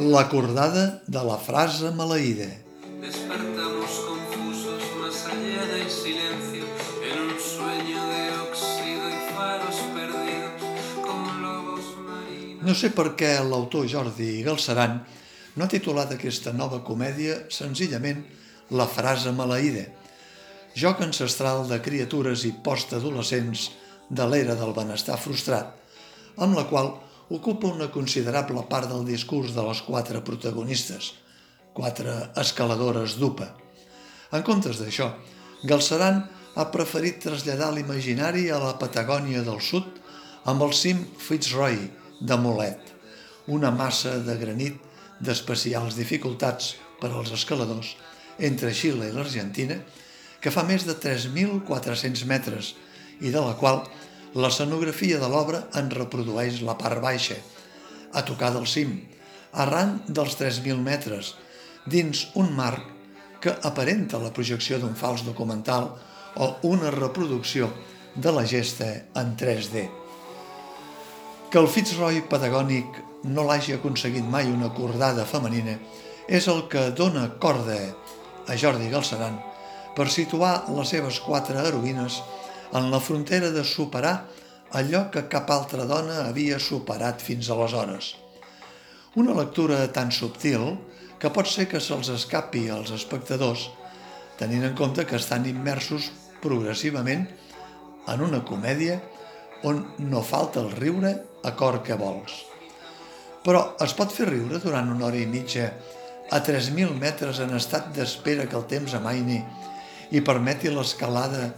L'acordada de la frase maleïda. Despertamos confusos más allá del silencio, en un sueño de óxido y faros perdidos, como lobos marinos. No sé per què l'autor Jordi Galceran no ha titulat aquesta nova comèdia senzillament La frase maleïda, joc ancestral de criatures i postadolescents de l'era del benestar frustrat, amb la qual ocupa una considerable part del discurs de les quatre protagonistes, quatre escaladores d'UPA. En comptes d'això, Galceran ha preferit traslladar l'imaginari a la Patagònia del Sud amb el cim Fitzroy de Molet, una massa de granit d'especials dificultats per als escaladors entre Xile i l'Argentina, que fa més de 3.400 metres i de la qual l'escenografia de l'obra en reprodueix la part baixa, a tocar del cim, arran dels 3.000 metres, dins un marc que aparenta la projecció d'un fals documental o una reproducció de la gesta en 3D. Que el Fitzroy patagònic no l'hagi aconseguit mai una cordada femenina és el que dona corda a Jordi Galceran per situar les seves quatre heroïnes en la frontera de superar allò que cap altra dona havia superat fins aleshores. Una lectura tan subtil que pot ser que se'ls escapi als espectadors, tenint en compte que estan immersos progressivament en una comèdia on no falta el riure a cor que vols. Però es pot fer riure durant una hora i mitja a 3.000 metres en estat d'espera que el temps amaini i permeti l'escalada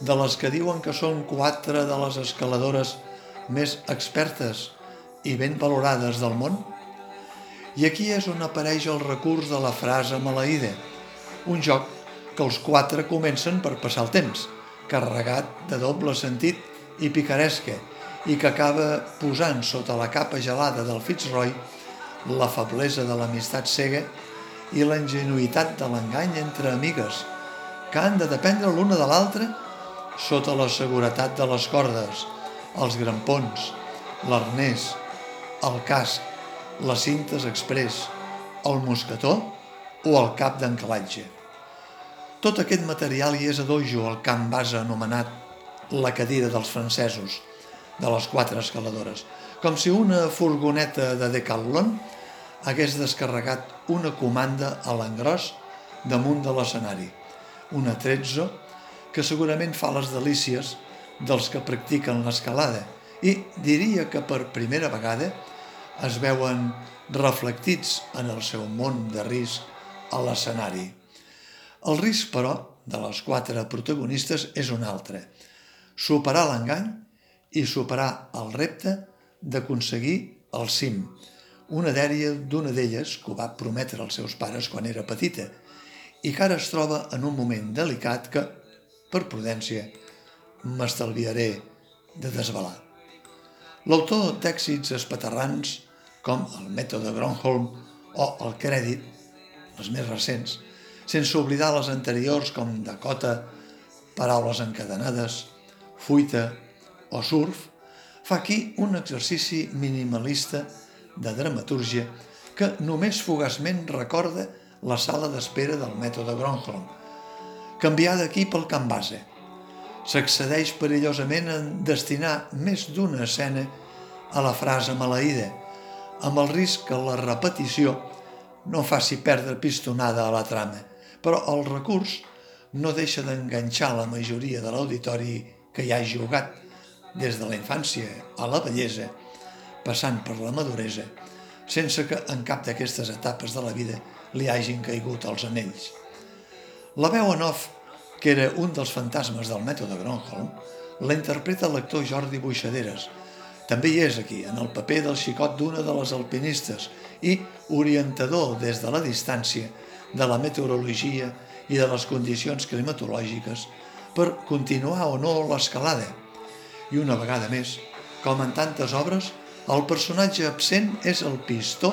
de les que diuen que són quatre de les escaladores més expertes i ben valorades del món? I aquí és on apareix el recurs de la frase maleïda, un joc que els quatre comencen per passar el temps, carregat de doble sentit i picaresca, i que acaba posant sota la capa gelada del Fitzroy la feblesa de l'amistat cega i la ingenuïtat de l'engany entre amigues, que han de dependre l'una de l'altra sota la seguretat de les cordes, els grampons, l'arnès, el casc, les cintes express, el mosquetó o el cap d'encalatge. Tot aquest material hi és a dojo al camp base anomenat la cadira dels francesos, de les quatre escaladores, com si una furgoneta de Decathlon hagués descarregat una comanda a l'engròs damunt de l'escenari, una Trezzo que segurament fa les delícies dels que practiquen l'escalada i diria que per primera vegada es veuen reflectits en el seu món de risc a l'escenari. El risc, però, de les quatre protagonistes és un altre. Superar l'engany i superar el repte d'aconseguir el cim. Una dèria d'una d'elles que ho va prometre als seus pares quan era petita i que ara es troba en un moment delicat que per prudència, m'estalviaré de desvelar. L'autor d'èxits espaterrans, com el mètode Gronholm o el crèdit, els més recents, sense oblidar les anteriors com Dakota, Paraules encadenades, Fuita o Surf, fa aquí un exercici minimalista de dramatúrgia que només fugaçment recorda la sala d'espera del mètode Gronholm, canviar d'equip al camp base. S'accedeix perillosament a destinar més d'una escena a la frase maleïda, amb el risc que la repetició no faci perdre pistonada a la trama, però el recurs no deixa d'enganxar la majoria de l'auditori que hi ha jugat des de la infància a la bellesa, passant per la maduresa, sense que en cap d'aquestes etapes de la vida li hagin caigut els anells. La veu en off, que era un dels fantasmes del mètode Gronholm, la interpreta l'actor Jordi Buixaderes. També hi és aquí, en el paper del xicot d'una de les alpinistes i orientador des de la distància de la meteorologia i de les condicions climatològiques per continuar o no l'escalada. I una vegada més, com en tantes obres, el personatge absent és el pistó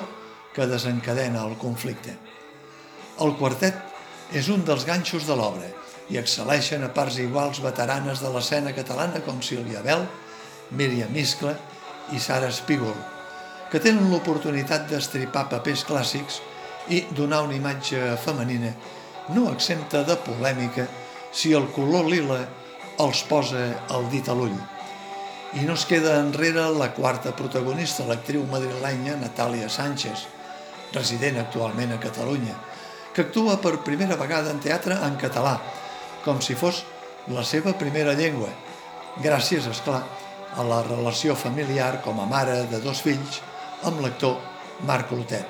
que desencadena el conflicte. El quartet és un dels ganxos de l'obra i excel·leixen a parts iguals veteranes de l'escena catalana com Sílvia Bel, Míriam Miscla i Sara Espígol, que tenen l'oportunitat d'estripar papers clàssics i donar una imatge femenina no exempta de polèmica si el color lila els posa el dit a l'ull. I no es queda enrere la quarta protagonista, l'actriu madrilenya Natàlia Sánchez, resident actualment a Catalunya, que actua per primera vegada en teatre en català, com si fos la seva primera llengua, gràcies, és clar, a la relació familiar com a mare de dos fills amb l'actor Marc Clotet.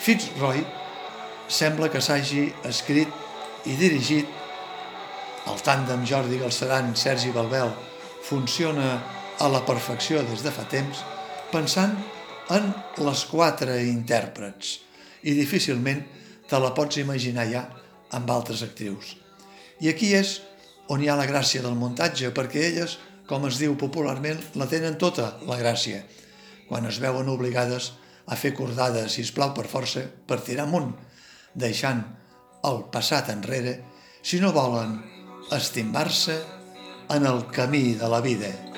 Fitzroy sembla que s'hagi escrit i dirigit el tàndem Jordi Galceran-Sergi Balbel funciona a la perfecció des de fa temps pensant en les quatre intèrprets i difícilment te la pots imaginar ja amb altres actrius. I aquí és on hi ha la gràcia del muntatge, perquè elles, com es diu popularment, la tenen tota la gràcia, quan es veuen obligades a fer cordades, si plau per força, per tirar amunt, deixant el passat enrere, si no volen estimbar-se en el camí de la vida.